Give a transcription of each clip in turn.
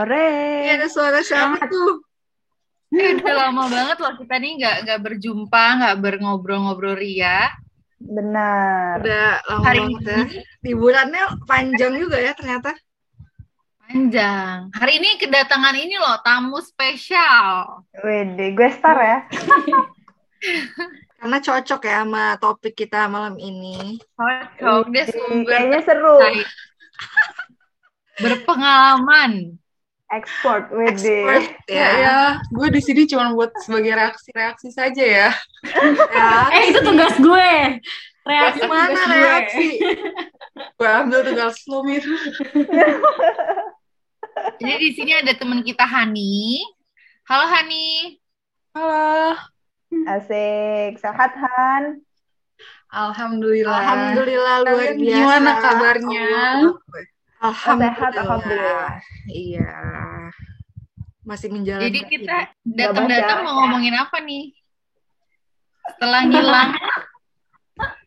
Sore-sore. Ini ada suara siapa tuh? Eh, udah lama banget loh kita nih nggak nggak berjumpa, nggak berngobrol-ngobrol ria. Benar. Udah lama Hari banget ya. Liburannya panjang juga ya ternyata. Panjang. Hari ini kedatangan ini loh tamu spesial. Wede, gue star ya. Karena cocok ya sama topik kita malam ini. Cocok dia sumber Kayaknya seru. berpengalaman. Ekspor, Expert wede. ya. Ya, gue di sini cuma buat sebagai reaksi-reaksi saja ya. Ya. Eh itu tugas gue. Reaksi tugas gue. reaksi? Gue ambil tugas lo, Mir. Jadi di sini ada teman kita Hani. Halo Hani. Halo. Asik. Sehat, Han? Alhamdulillah. Alhamdulillah luar biasa. gimana kabarnya? Allah. Sehat, Alhamdulillah. alhamdulillah. Iya. Masih menjalankan. Jadi kita datang-datang mau ngomongin apa nih? Setelah ngilang.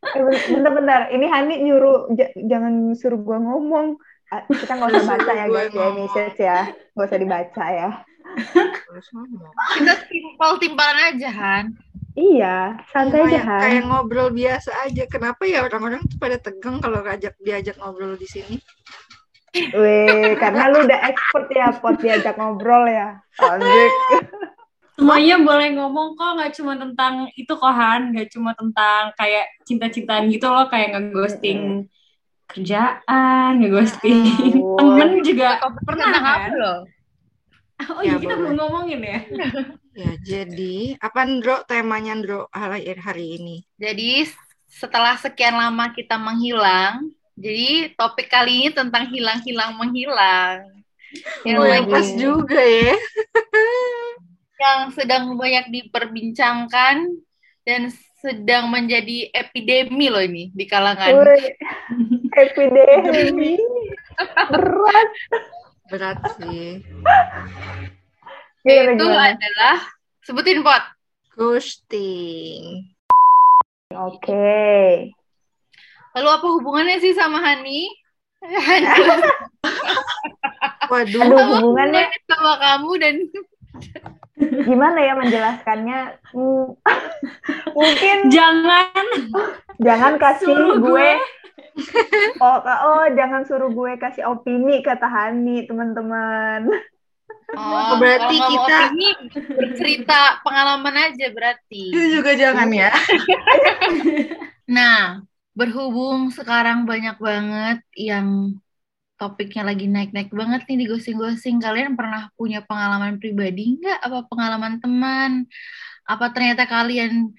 Ben- Bentar-bentar. Ini Hani nyuruh, j- jangan suruh gue ngomong. Kita nggak usah baca ya, guys, ya, message ya. Nggak usah dibaca ya. Terus ngomong. Kita timpal-timpalan aja Han. Iya, santai aja, kayak, Han. kayak ngobrol biasa aja. Kenapa ya orang-orang tuh pada tegang kalau ngajak diajak ngobrol di sini? Weh, karena lu udah expert ya, pot diajak ngobrol ya. Asik. Semuanya boleh ngomong kok, nggak cuma tentang itu kok Han, nggak cuma tentang kayak cinta-cintaan gitu loh, kayak ngeghosting kerjaan, ngeghosting Oh. temen juga pernah kan? apa loh? Oh Ya, iya kita boleh. belum ngomongin ya. Ya, jadi apa Ndro temanya Ndro hari hari ini? Jadi setelah sekian lama kita menghilang, jadi topik kali ini tentang hilang-hilang menghilang. Yang Oh, yang lagi pas juga ya. yang sedang banyak diperbincangkan dan sedang menjadi epidemi loh ini di kalangan. Weh, epidemi. Berat. Berat sih. Itu gimana? adalah sebutin pot. Ghosting. Oke. Lalu apa hubungannya sih sama Hani? Hani Waduh. Aduh, hubungannya sama kamu dan gimana ya menjelaskannya? Hmm, Mungkin Jangan jangan kasih gue, gue. oh, oh jangan suruh gue kasih opini kata Hani teman-teman. Oh, berarti kalau nggak mau kita- opini, bercerita pengalaman aja berarti. Itu juga jangan ya. Nah, berhubung sekarang banyak banget yang topiknya lagi naik-naik banget nih di ghosting-ghosting. Kalian pernah punya pengalaman pribadi nggak? Apa pengalaman teman? Apa ternyata kalian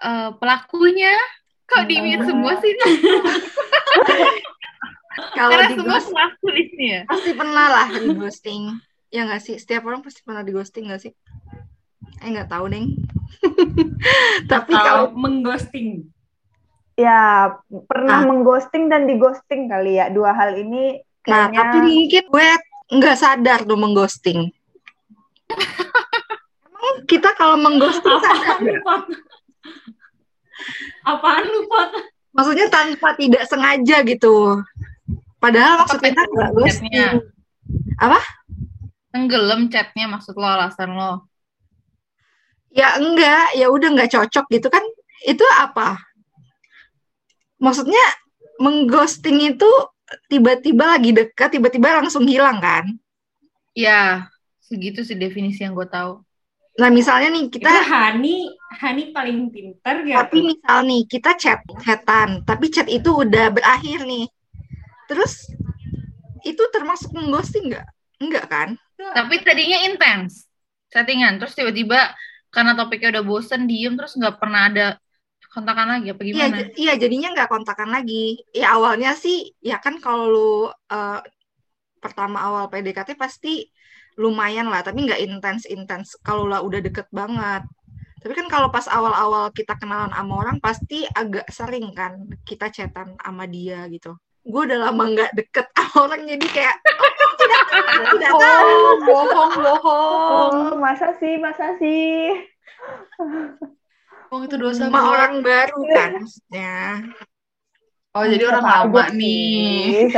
eh, pelakunya? Kok di mute semua sih? Kalau Karena di semua ghost, pelaku di sini ya. pasti pernah lah di ghosting. Ya nggak sih? Setiap orang pasti pernah di ghosting nggak sih? Eh nggak tahu neng. Tapi kalau mengghosting. Ya, pernah Ah. mengghosting dan dighosting kali ya. Dua hal ini Nah, kayaknya tapi mungkin gue nggak sadar tuh mengghosting. Emang kita kalau mengghosting sadar Apaan lu, nggak? Pot? Apaan lu, Pot? Maksudnya tanpa tidak sengaja gitu. Padahal maksud kita nggak ghosting. Chatnya. Tenggelam chatnya maksud lo alasan lo. Ya enggak, ya udah nggak cocok gitu kan. Itu apa? Maksudnya mengghosting itu tiba-tiba lagi dekat, tiba-tiba langsung hilang kan? Ya, segitu sih definisi yang gue tahu. Nah, misalnya nih Itu kita Hani, Hani paling pinter gitu. tapi misal nih kita chat chatan tapi chat itu udah berakhir nih terus itu termasuk mengghosting nggak enggak kan Tapi tadinya intens settingan, terus tiba-tiba karena topiknya udah bosen, diem, terus nggak pernah ada kontakan lagi apa iya gimana? j- iya jadinya nggak kontakan lagi ya awalnya sih ya kan kalau lu eh, pertama awal PDKT pasti lumayan lah tapi nggak intens intens kalau lah udah deket banget tapi kan kalau pas awal-awal kita kenalan sama orang pasti agak sering kan kita chatan sama dia gitu gue udah lama nggak deket sama orang jadi kayak oh, tidak tahu tidak tahu Oh, bohong, bohong. Oh, masa sih, masa sih? Bohong itu dosa. sama orang baru kan maksudnya Oh, jadi orang lama nih.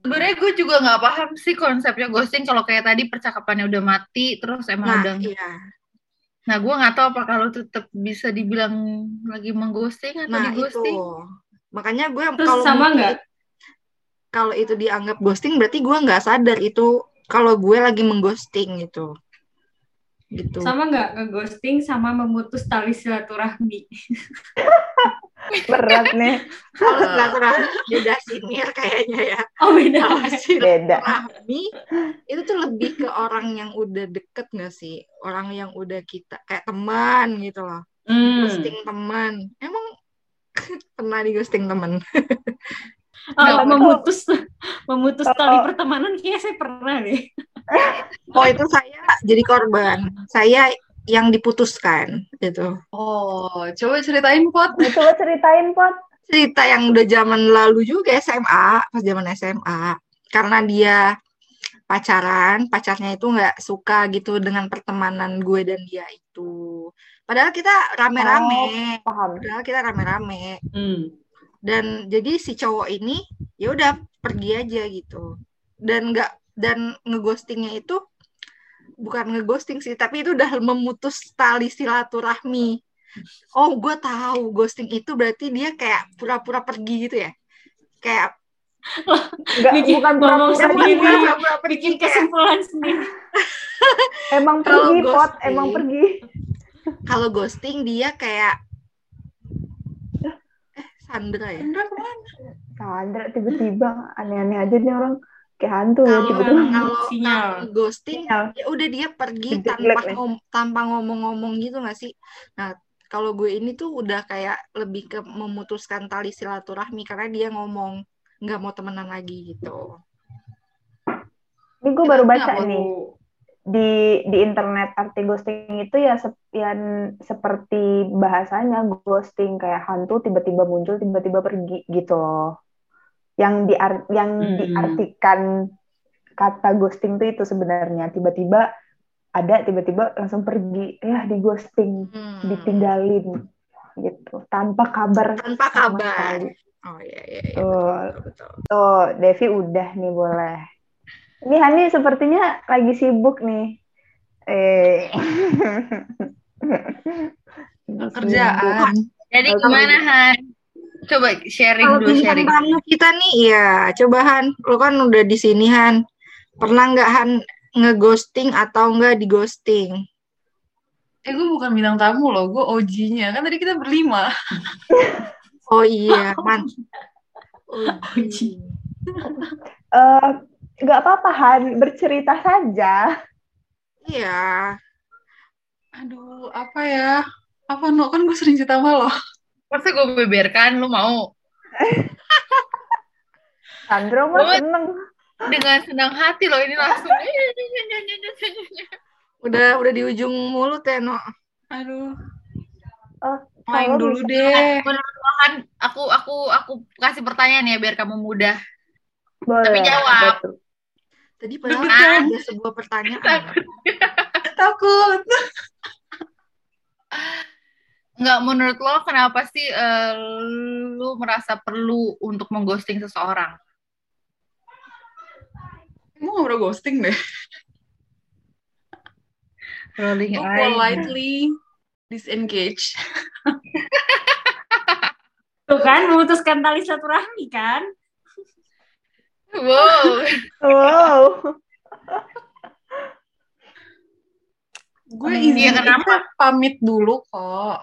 Sebenarnya gue juga nggak paham sih konsepnya ghosting kalau kayak tadi percakapannya udah mati terus emang Nah, udah iya. Nah, gue nggak tahu apakah lo tetap bisa dibilang lagi mengghosting atau Nah, itu. dighosting. Makanya gue kalau sama nggak? kalau itu dianggap ghosting berarti gue nggak sadar itu kalau gue lagi mengghosting gitu. Gitu. Sama nggak nge-ghosting sama memutus tali silaturahmi? Berat nih. Kalau silaturahmi beda sinir kayaknya ya. Oh beda. Kalau Beda. silaturahmi itu tuh lebih ke orang yang udah deket nggak sih? Orang yang udah kita kayak teman gitu loh. Hmm. Ghosting teman. Emang pernah di ghosting teman? Oh, Nggak, memutus memutus Kalau- tali pertemanan kayaknya saya pernah deh. Oh itu saya jadi korban. Saya yang diputuskan gitu. Oh, coba ceritain, Pot. Nah, Coba ceritain, Pot. cerita yang udah zaman lalu juga SMA pas zaman SMA karena dia pacaran pacarnya itu nggak suka gitu dengan pertemanan gue dan dia itu padahal kita rame-rame Paham. padahal kita rame-rame Hmm. Dan jadi si cowok ini ya udah pergi aja gitu dan nggak dan ngeghostingnya itu bukan ngeghosting sih tapi itu udah memutus tali silaturahmi oh gue tahu ghosting itu berarti dia kayak pura-pura pergi gitu ya kayak Enggak, Bikin- bukan ngomong pura-pura sendiri. pergi. pura-pura pergi Bikin kayak kesimpulan sendiri. Emang pergi, Pot. Emang pergi. kalau ghosting dia kayak Sandra ya Sandra tiba-tiba aneh-aneh aja nih orang kayak hantu kalau tiba-tiba. kalau Sinyal. kalau ghosting Sinyal. ya udah dia pergi tanpa nih. ngom- tanpa ngomong-ngomong gitu nggak sih nah kalau gue ini tuh udah kayak lebih ke memutuskan tali silaturahmi karena dia ngomong nggak mau temenan lagi gitu Ini gue baru baca nih di di internet arti ghosting itu ya sep- yang seperti bahasanya ghosting kayak hantu tiba-tiba muncul tiba-tiba pergi gitu loh. Yang di yang Hmm. diartikan kata ghosting itu itu sebenarnya tiba-tiba ada tiba-tiba langsung pergi ya di ghosting Hmm. ditinggalin gitu tanpa kabar tanpa kabar oh iya iya, iya. Tuh, betul, betul. tuh Devi udah nih boleh. Ini Hani sepertinya lagi sibuk nih. Eh. kerjaan. Jadi gimana Han? Coba sharing Kalau dulu sharing. tamu kita nih, ya coba Han, lo kan udah di sini Han, pernah nggak Han ngeghosting atau nggak di ghosting? Eh, gue bukan bintang tamu loh, gue OG-nya. Kan tadi kita berlima. Oh iya, man. Oh, Uji. Eh, nggak apa-apa Han, bercerita saja. Iya. Aduh, apa ya? Apa, no? Kan gue sering cerita sama lo. Masa gue beberkan, lu mau? Sandro mah seneng. Dengan senang hati loh ini langsung. Udah udah di ujung mulut ya, No. Aduh, Oh, main dulu bisa- deh. Menurut Han, aku aku aku kasih pertanyaan ya biar kamu mudah. Boleh. Tapi jawab. tuh? Tadi padahal ada sebuah pertanyaan. Takut. Nggak menurut lo kenapa sih eh, lu merasa perlu untuk mengghosting seseorang? Gue gak pernah ghosting deh. Rolling Gue politely disengage. Tuh kan memutuskan tali silaturahmi kan? Wow. Wow. Gue Hmm, izin iya, kenapa? pamit dulu kok.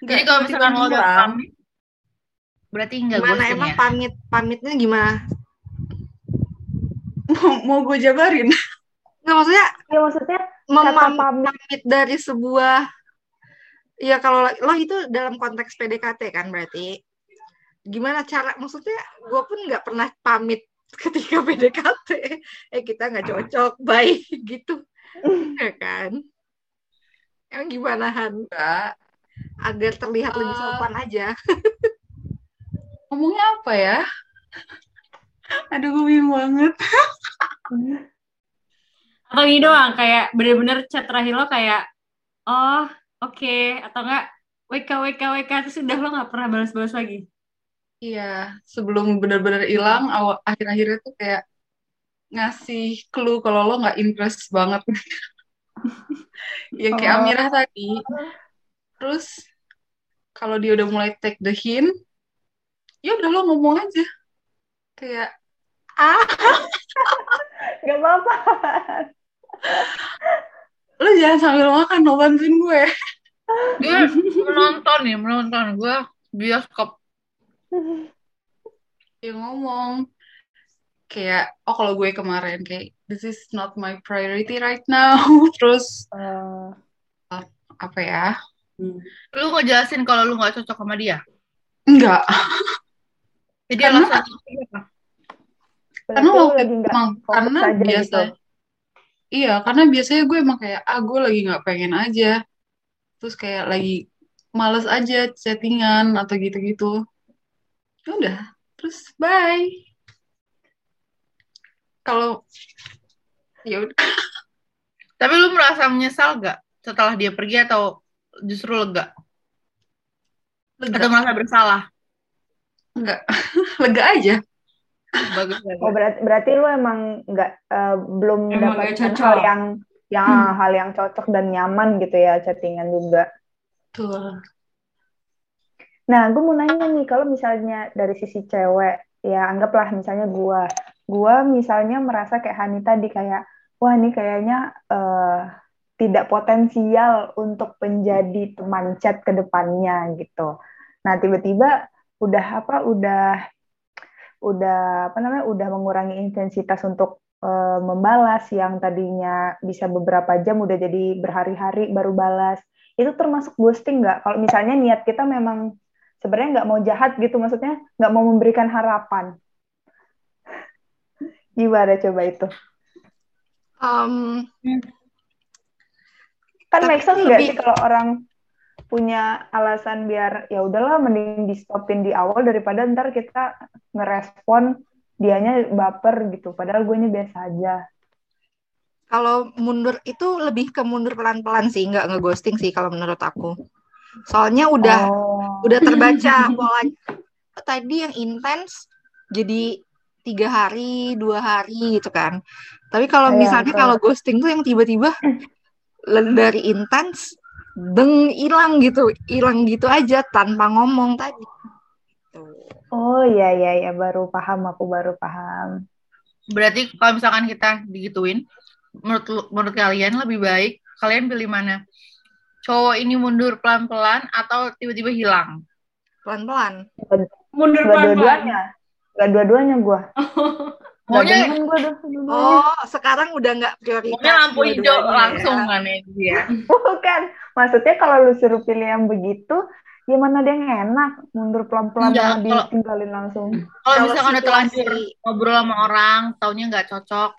Nggak Jadi kalau tiba-tiba misalkan lo udah bilang. pamit, berarti nggak Gimana ghosting emang ya? pamit pamitnya gimana? mau, mau gue jabarin. Nggak maksudnya Ya maksudnya memam- kata pamit pamit dari sebuah ya kalau lo itu dalam konteks PDKT kan berarti gimana cara maksudnya gue pun nggak pernah pamit ketika PDKT eh kita nggak cocok baik gitu ya kan yang gimana Han Enggak. agar terlihat lebih Eh. sopan aja Ngomongnya apa ya? Aduh, gue bingung banget. Atau ini doang kayak bener-bener chat terakhir lo kayak oh oke atau enggak WK WK WK terus udah lo nggak pernah balas-balas lagi. Iya, sebelum benar-benar hilang, awal akhir-akhirnya tuh kayak ngasih clue kalau lo nggak interest banget. Ya kayak Oh. Amirah tadi. Terus kalau dia udah mulai take the hint, ya udah lo ngomong aja. Kayak ah, Gak apa-apa. lo jangan sambil makan, lo bantuin gue. Dia menonton nih, menonton. Gue bioskop. Ya ngomong kayak oh kalau gue kemarin kayak this is not my priority right now. Terus Eh, apa ya? Lu ngejelasin kalau lu nggak cocok sama dia. Enggak. Jadi Karena- alasan apa? Karena waktu emang karena aja biasa gitu. iya karena biasanya gue emang kayak ah gue lagi nggak pengen aja terus kayak lagi males aja chattingan atau gitu-gitu udah terus bye kalau ya udah Tapi lu merasa menyesal gak setelah dia pergi atau justru lega? Atau lega merasa bersalah? enggak lega aja Bagus Oh bagus. berarti berarti lu emang nggak eh, belum mendapatkan cocok. hal yang yang hal yang cocok dan nyaman gitu ya chattingan juga. tuh Nah, gue mau nanya nih, kalau misalnya dari sisi cewek, ya anggaplah misalnya gua, gua misalnya merasa kayak Hani tadi kayak, wah ini kayaknya eh, tidak potensial untuk menjadi teman chat ke depannya gitu. Nah, tiba-tiba udah apa, udah, udah apa namanya, udah mengurangi intensitas untuk eh, membalas yang tadinya bisa beberapa jam udah jadi berhari-hari baru balas. Itu termasuk ghosting nggak? Kalau misalnya niat kita memang sebenarnya nggak mau jahat gitu maksudnya nggak mau memberikan harapan. Gimana coba itu? Em, kan make sense nggak lebih- sih kalau orang punya alasan biar ya udahlah mending di stopin di awal daripada ntar kita ngerespon dianya baper gitu. Padahal gue biasa aja. Kalau mundur itu lebih ke mundur pelan-pelan sih, nggak ngeghosting sih kalau menurut aku. Soalnya udah oh. Udah terbaca polanya. Tadi yang intens jadi tiga hari, dua hari gitu kan. Tapi kalau Iya, misalnya kalau ghosting tuh yang tiba-tiba dari intens, deng hilang gitu, hilang gitu aja tanpa ngomong tadi. Tuh. oh iya iya ya baru paham aku baru paham Berarti kalau misalkan kita digituin, menurut menurut kalian lebih baik kalian pilih mana? Cowok ini mundur pelan-pelan atau tiba-tiba hilang? Pelan-pelan. Mundur Gak pelan-pelan. dua-duanya gak dua-duanya gue Maunya gue Oh, sekarang udah nggak prioritas. maunya lampu hijau dua-duanya langsung ya. kan ya dia. Bukan, maksudnya kalau lu suruh pilih yang begitu, gimana dia yang enak mundur pelan-pelan sama kalau- ditinggalin langsung. Kalau misalkan udah terlanjur ngobrol sama orang, taunya nggak cocok,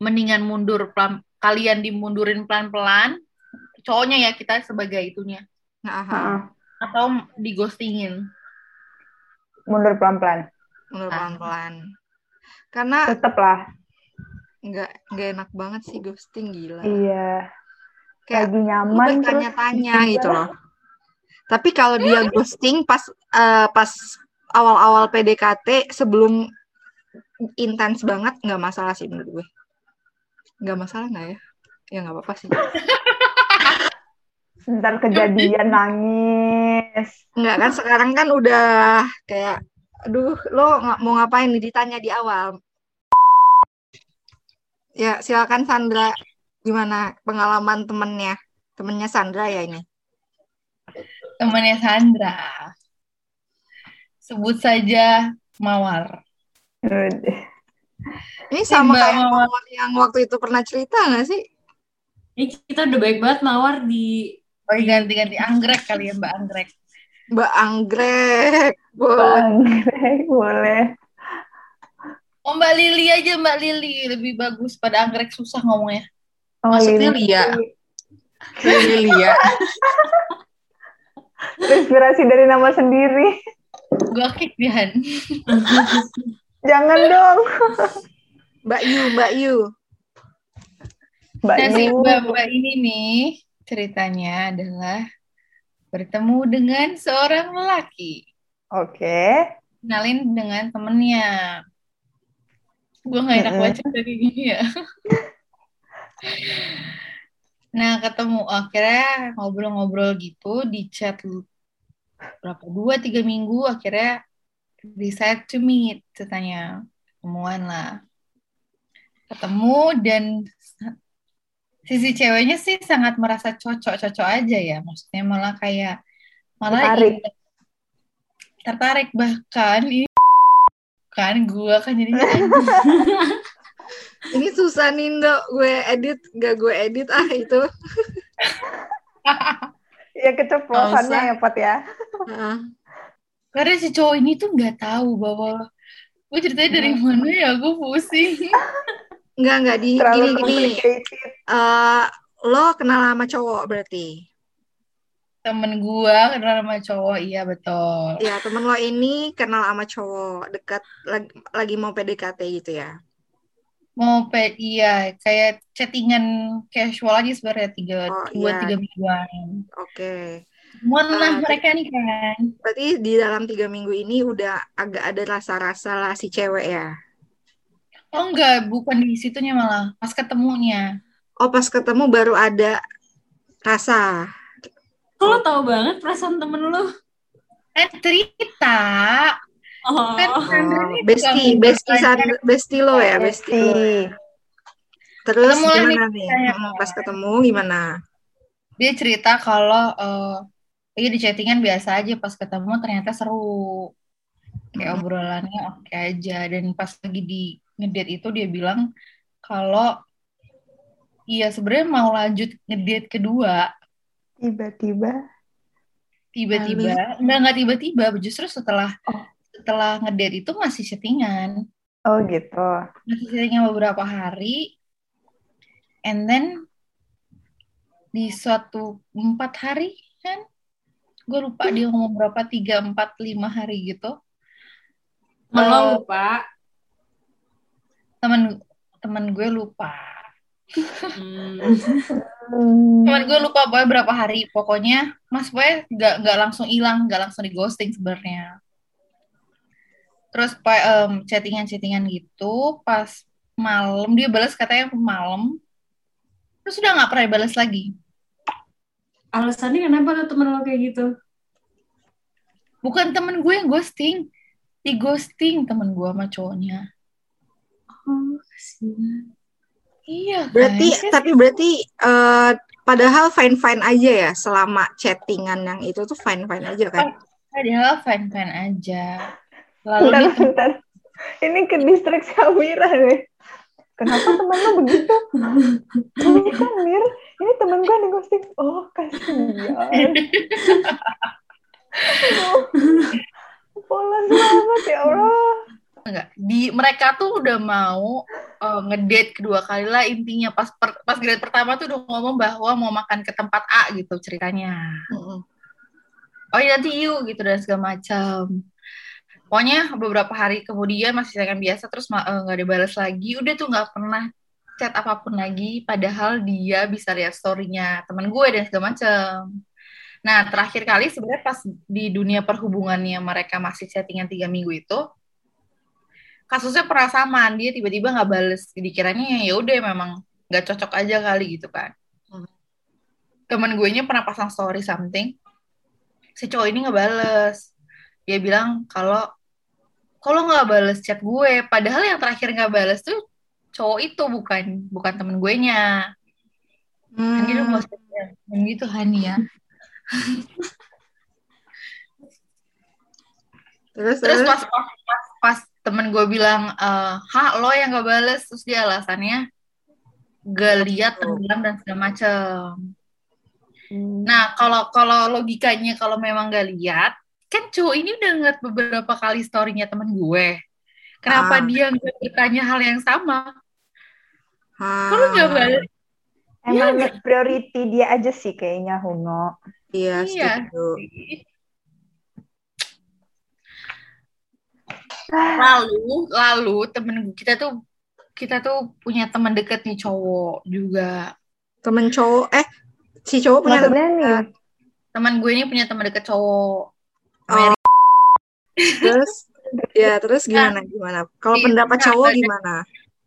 mendingan mundur pelan, kalian dimundurin pelan-pelan, cowoknya ya kita sebagai itunya, Nah, aha. Heeh, atau digostingin. mundur pelan-pelan. mundur Ah. pelan-pelan. Karena Tetep lah, nggak nggak enak banget sih ghosting gila. iya. Kayak Lagi nyaman bertanya-tanya tiba-tiba gitu loh. Tapi kalau dia ghosting pas eh, pas awal-awal PDKT sebelum intens banget nggak masalah sih menurut gue. Nggak masalah nggak ya? Ya nggak apa-apa sih. Ntar kejadian nangis. Nggak kan sekarang kan udah kayak aduh lo nggak mau ngapain nih ditanya di awal. Ya silakan Sandra gimana pengalaman temennya? Temennya Sandra ya ini. Temannya Sandra. Sebut saja Mawar. Udah. Ini sama Mbak kayak Mawar. Mawar yang waktu itu pernah cerita nggak sih? Ini kita udah baik banget mawar di Oh ganti-ganti anggrek kali ya Mbak Anggrek. Mbak Anggrek. Boleh. Anggrek, boleh. Oh Mbak Lili aja Mbak Lili lebih bagus pada anggrek susah ngomongnya. Oh, Maksudnya. Lia. Lili Lia. Inspirasi dari nama sendiri. Gue kick dia Han. Jangan dong. Mbak Yu, Mbak Yu. Mbak Nah si Yu. Mbak Mbak ini nih ceritanya adalah bertemu dengan seorang lelaki. Oke. Kenalin dengan temennya. Gue gak enak baca dari gini ya. Nah, ketemu akhirnya ngobrol-ngobrol gitu di chat berapa dua tiga minggu akhirnya decide to meet ceritanya ketemuan lah ketemu dan sisi ceweknya sih sangat merasa cocok-cocok aja ya. Maksudnya malah kayak malah Tertarik. ingin- tertarik. Bahkan ini kan gua kan jadi Ini susah Nindo, gue edit, gak gue edit. Ah itu. Ya keceplosannya ya Pot ya. Heeh. karena si cowok ini tuh nggak tahu bahwa gue ceritanya dari mana ya gue pusing Enggak, enggak di Terlalu gini gini. Eh, lo kenal sama cowok berarti? temen gua kenal sama cowok iya betul Ya, temen lo ini kenal sama cowok, dekat lagi, lagi mau PDKT gitu ya. mau pe iya kayak chattingan casual aja sebenarnya tiga Oh, dua iya. tiga mingguan Oke. Mohon lah Ah, mereka nih kan Berarti di dalam tiga minggu ini udah agak ada rasa-rasa lah si cewek ya. Oh enggak bukan di situnya malah pas ketemunya Oh, pas ketemu baru ada rasa. Kok lo tau banget perasaan temen lo? eh cerita Oh, kan Oh, tukang bestie, belajar. Sand- bestie lo ya, bestie lo. Bestie. Terus Ketemu gimana nih? Hmm, Pas ketemu gimana? dia cerita kalau eh iya di chattingan biasa aja pas ketemu ternyata seru kayak Hmm. obrolannya oke aja dan pas lagi di ngedate itu dia bilang kalau iya sebenarnya mau lanjut ngedate kedua Tiba-tiba. tiba-tiba enggak enggak tiba-tiba justru setelah Oh. setelah ngedate itu masih chattingan Oh gitu. masih chattingan beberapa hari and then di suatu empat hari kan gue lupa dia ngomong berapa tiga empat lima hari gitu lupa. temen temen gue lupa. Hmm. Temen gue lupa pokoknya berapa hari. Pokoknya mas pokoknya nggak nggak langsung hilang nggak langsung di ghosting sebenarnya. Terus chattingan chattingan gitu pas malam dia balas katanya malam. Terus udah nggak pernah dibalas lagi. Alasannya kenapa tuh temen lo kayak gitu? bukan temen gue yang ghosting. Di ghosting temen gue sama cowoknya Oh, iya kan Berarti, Kayak tapi berarti eh, padahal fine-fine aja ya selama chattingan yang itu tuh fine-fine aja kan? padahal fine fine aja lalu Bentar, bentar. Ini ke distrik Samira nih. Kenapa temen lo begitu? Ini kan Mir, ini temen gue nih ghosting. Oh kasihan. Oh, polos banget ya Allah. Enggak. Di mereka tuh udah mau eh, ngedate kedua kali lah intinya. Pas per- pas grade pertama tuh udah ngomong bahwa mau makan ke tempat A gitu ceritanya. Mm-mm. oh iya nanti yuk gitu dan segala macam. Pokoknya beberapa hari kemudian masih chattingan biasa terus eh, nggak dibalas lagi. Udah tuh nggak pernah chat apa pun lagi padahal dia bisa lihat storynya teman gue dan segala macam. Nah terakhir kali sebenarnya pas di dunia perhubungannya mereka masih chattingan tiga minggu itu kasusnya perasaman dia tiba-tiba nggak bales. Dikiranya ya udah memang nggak cocok aja kali gitu kan. Hmm. temen gue nya pernah pasang story something si cowok ini nggak bales. Dia bilang kalau kalau nggak bales chat gue? Padahal yang terakhir nggak bales tuh cowok itu bukan bukan temen gue nya kan gitu Hmm. maksudnya yang gitu kan ya. Terus, terus terus, pas, pas, pas temen gue bilang eh hak lo yang gak bales. Terus dia alasannya gak lihat tenggelam dan segala macem. Nah kalau kalau logikanya kalau memang gak lihat kan cowok ini udah ngeliat beberapa kali storynya temen gue. Kenapa Ah. dia nggak bertanya hal yang sama? Ah, kalau nggak bales? Emang Iya priority dia aja sih kayaknya Huno. iya, iya setuju. Lalu lalu temen kita tuh kita tuh punya teman deket nih cowok juga Temen cowok, eh, si cowok punya Maksudnya nih, Teman gue ini punya teman deket cowok. Oh. terus ya terus gimana gimana? Kalau Iya, pendapat nah, cowok gimana?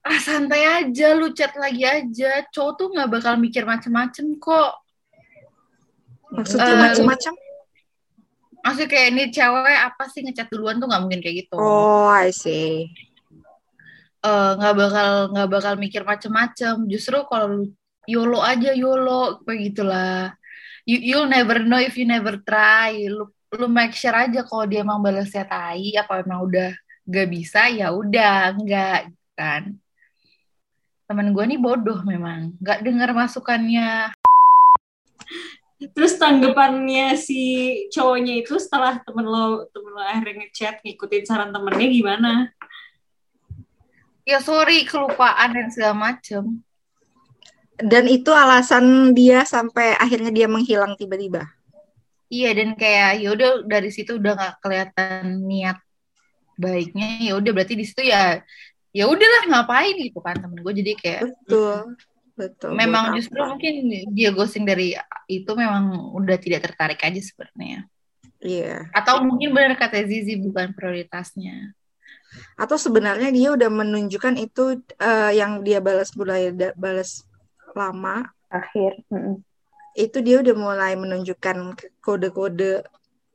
Ah santai aja, lu chat lagi aja. Cowok tuh nggak bakal mikir macem-macem kok. Maksudnya Eh, macam-macam? Maksudnya kayak ini cewek apa sih ngechat duluan tuh nggak mungkin kayak gitu. Oh, I see. Eh, nggak bakal nggak bakal mikir macem-macem. Justru kalau YOLO aja YOLO kayak gitulah. You, you'll never know if you never try. Lu lu make sure aja kalau dia emang balasnya tai apa emang udah gak bisa ya udah enggak kan. Temen gue nih bodoh memang, nggak dengar masukannya. Terus tanggapannya si cowoknya itu setelah temen lo temen lo akhirnya ngechat ngikutin saran temennya gimana? Ya sorry kelupaan dan segala macem. Dan itu alasan dia sampai akhirnya dia menghilang tiba-tiba. Iya dan kayak ya udah dari situ udah nggak kelihatan niat baiknya ya udah berarti di situ ya ya udahlah ngapain gitu kan temen gue jadi kayak Betul. Betul. memang justru apa? mungkin dia ghosting dari itu memang udah tidak tertarik aja sebenarnya Iya. atau mungkin benar kata Zizi bukan prioritasnya Atau sebenarnya dia udah menunjukkan itu eh, yang dia balas mulai da- balas lama akhir Mm-mm. itu dia udah mulai menunjukkan kode-kode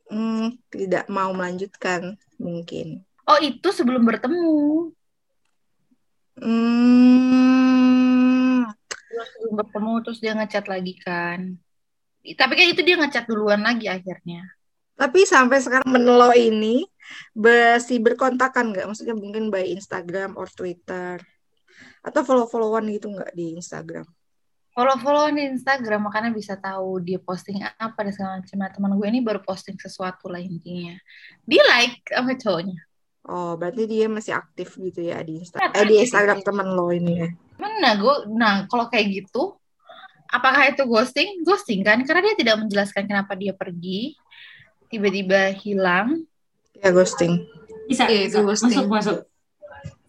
hmm, tidak mau melanjutkan mungkin. oh itu sebelum bertemu Hmm, sebelum bertemu terus dia ngechat lagi kan tapi kan itu dia ngechat duluan lagi akhirnya tapi sampai sekarang menelo ini masih berkontakan nggak? Maksudnya mungkin by Instagram or Twitter atau follow-followan gitu nggak di Instagram? follow-followan di Instagram makanya bisa tahu dia posting apa dan segala macam. Nah, teman gue ini baru posting sesuatu lah intinya. Dia like sama cowoknya. Oh, berarti dia masih aktif gitu ya di Instagram. Eh, di Instagram temen lo ini ya. Mana gue? Nah, kalau kayak gitu, apakah itu ghosting? Ghosting kan? Karena dia tidak menjelaskan kenapa dia pergi, tiba-tiba hilang, Ya ghosting. Bisa, Iya, bisa. itu ghosting. masuk masuk.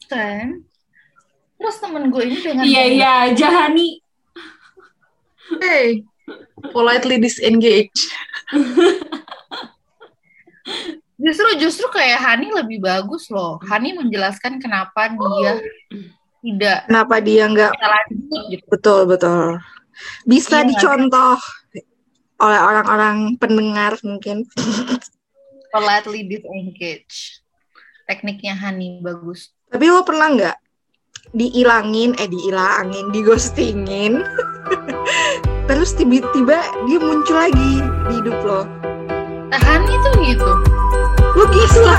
kan? Terus temen gue ini dengan Iya iya, Jahani. Hey, politely disengage. justru justru kayak Hani lebih bagus loh. Hani menjelaskan kenapa dia tidak Kenapa dia nggak lanjut gitu. betul betul bisa Iya. dicontoh oleh orang-orang pendengar mungkin. politely disengage. Tekniknya Hani bagus. Tapi lo pernah nggak diilangin, eh diilangin, digostingin, terus tiba-tiba dia muncul lagi di hidup lo. Nah, Hani tuh gitu. Lo gitu lah